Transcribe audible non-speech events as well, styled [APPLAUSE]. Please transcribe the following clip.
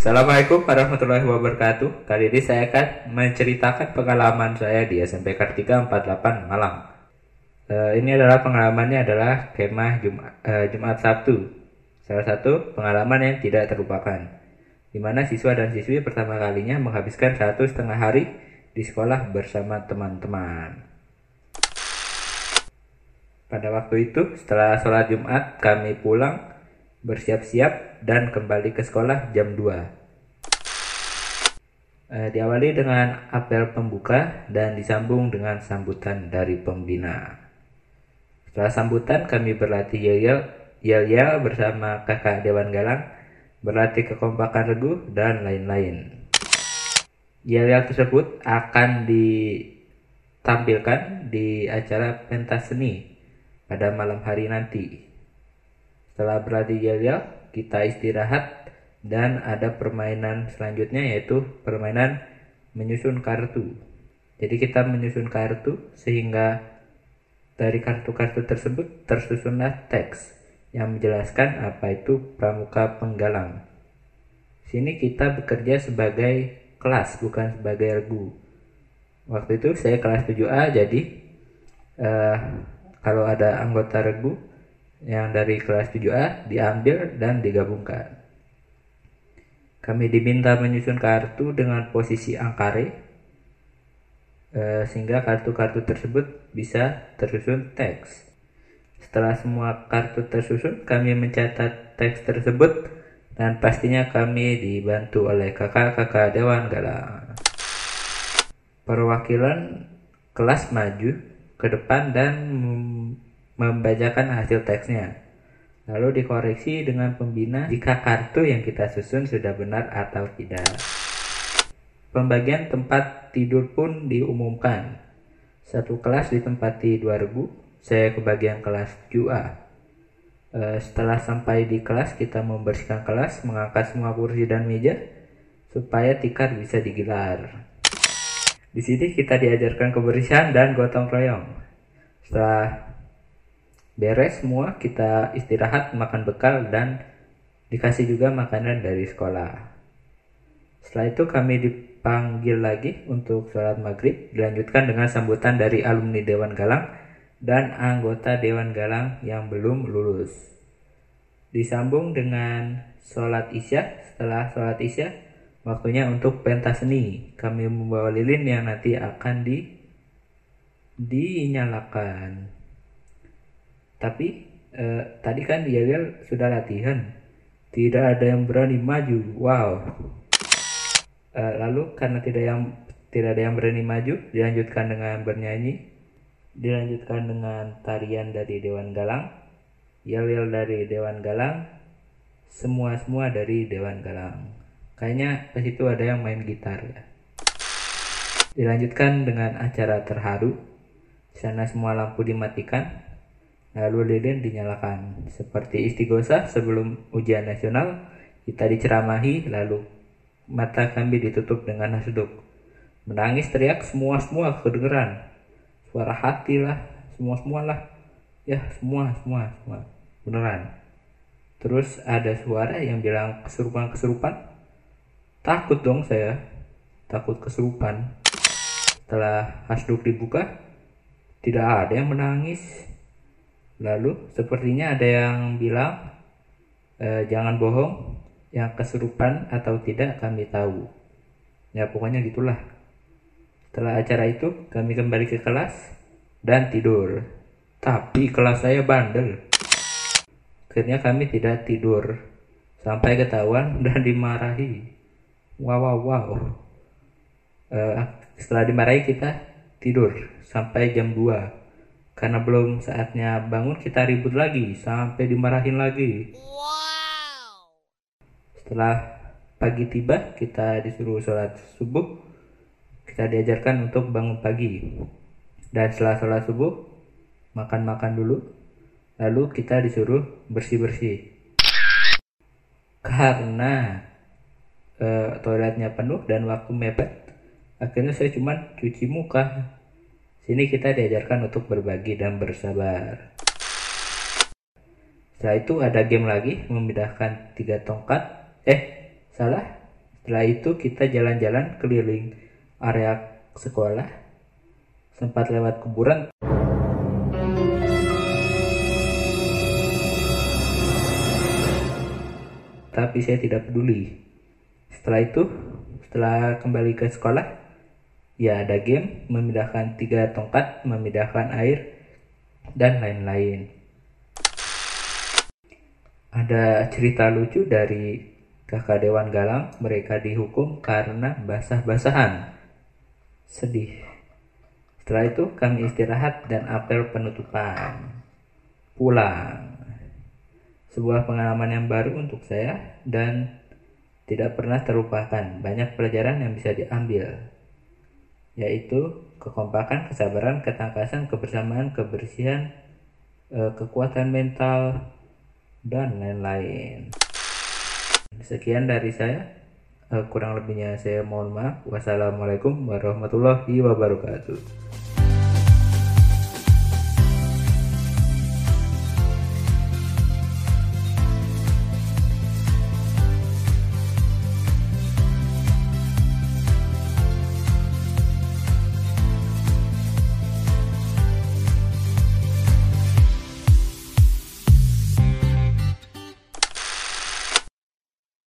Assalamualaikum warahmatullahi wabarakatuh. Kali ini saya akan menceritakan pengalaman saya di SMP Kartika 48 Malang. Uh, ini adalah pengalamannya adalah kemah Jumat, uh, Jumat Sabtu. Salah satu pengalaman yang tidak terlupakan. Di mana siswa dan siswi pertama kalinya menghabiskan satu setengah hari di sekolah bersama teman-teman. Pada waktu itu, setelah sholat Jumat, kami pulang bersiap-siap dan kembali ke sekolah jam 2. Eh, diawali dengan apel pembuka dan disambung dengan sambutan dari pembina. Setelah sambutan kami berlatih yel-yel, yel-yel bersama kakak Dewan Galang, berlatih kekompakan regu, dan lain-lain. Yel-yel tersebut akan ditampilkan di acara pentas seni pada malam hari nanti. Setelah berlatih yel-yel, kita istirahat dan ada permainan selanjutnya yaitu permainan menyusun kartu. Jadi kita menyusun kartu sehingga dari kartu-kartu tersebut tersusunlah teks yang menjelaskan apa itu pramuka penggalang. Sini kita bekerja sebagai kelas bukan sebagai regu. Waktu itu saya kelas 7A jadi uh, kalau ada anggota regu yang dari kelas 7A diambil dan digabungkan. Kami diminta menyusun kartu dengan posisi angkare eh, sehingga kartu-kartu tersebut bisa tersusun teks. Setelah semua kartu tersusun, kami mencatat teks tersebut dan pastinya kami dibantu oleh kakak-kakak Dewan Galang. Perwakilan kelas maju ke depan dan membacakan hasil teksnya. Lalu dikoreksi dengan pembina jika kartu yang kita susun sudah benar atau tidak. Pembagian tempat tidur pun diumumkan. Satu kelas ditempati 2000, saya ke bagian kelas 7A. E, setelah sampai di kelas, kita membersihkan kelas, mengangkat semua kursi dan meja, supaya tikar bisa digelar. Di sini kita diajarkan kebersihan dan gotong royong. Setelah beres semua kita istirahat makan bekal dan dikasih juga makanan dari sekolah. Setelah itu kami dipanggil lagi untuk sholat maghrib dilanjutkan dengan sambutan dari alumni Dewan Galang dan anggota Dewan Galang yang belum lulus. Disambung dengan sholat isya. Setelah sholat isya waktunya untuk pentas seni. Kami membawa lilin yang nanti akan di dinyalakan tapi eh, tadi kan Yayel sudah latihan. Tidak ada yang berani maju. Wow. Eh, lalu karena tidak yang tidak ada yang berani maju, dilanjutkan dengan bernyanyi, dilanjutkan dengan tarian dari Dewan Galang, yel-yel dari Dewan Galang, semua-semua dari Dewan Galang. Kayaknya ke situ ada yang main gitar ya. Dilanjutkan dengan acara terharu. Sana semua lampu dimatikan, lalu lilin dinyalakan. Seperti istighosa sebelum ujian nasional, kita diceramahi, lalu mata kami ditutup dengan nasduk. Menangis teriak semua-semua kedengeran. Suara hati lah, semua-semua lah. Ya, semua, semua, semua. Beneran. Terus ada suara yang bilang kesurupan-kesurupan. Takut dong saya. Takut kesurupan. Setelah hasduk dibuka, tidak ada yang menangis Lalu sepertinya ada yang bilang e, jangan bohong, yang kesurupan atau tidak kami tahu. Ya pokoknya gitulah. Setelah acara itu kami kembali ke kelas dan tidur. Tapi kelas saya bandel. Akhirnya kami tidak tidur sampai ketahuan [LAUGHS] dan dimarahi. Wow wow wow. Uh, setelah dimarahi kita tidur sampai jam 2 karena belum saatnya bangun kita ribut lagi sampai dimarahin lagi. Wow. Setelah pagi tiba kita disuruh sholat subuh. Kita diajarkan untuk bangun pagi. Dan setelah sholat subuh makan-makan dulu. Lalu kita disuruh bersih-bersih. Karena e, toiletnya penuh dan waktu mepet, akhirnya saya cuma cuci muka Sini kita diajarkan untuk berbagi dan bersabar. Setelah itu ada game lagi memindahkan tiga tongkat. Eh, salah. Setelah itu kita jalan-jalan keliling area sekolah, sempat lewat kuburan. Tapi saya tidak peduli. Setelah itu, setelah kembali ke sekolah, ya ada game, memindahkan tiga tongkat, memindahkan air, dan lain-lain. Ada cerita lucu dari kakak Dewan Galang, mereka dihukum karena basah-basahan. Sedih. Setelah itu kami istirahat dan apel penutupan. Pulang. Sebuah pengalaman yang baru untuk saya dan tidak pernah terlupakan. Banyak pelajaran yang bisa diambil, yaitu kekompakan, kesabaran, ketangkasan, kebersamaan, kebersihan, eh, kekuatan mental, dan lain-lain. Sekian dari saya. Eh, kurang lebihnya saya mohon maaf. Wassalamualaikum warahmatullahi wabarakatuh.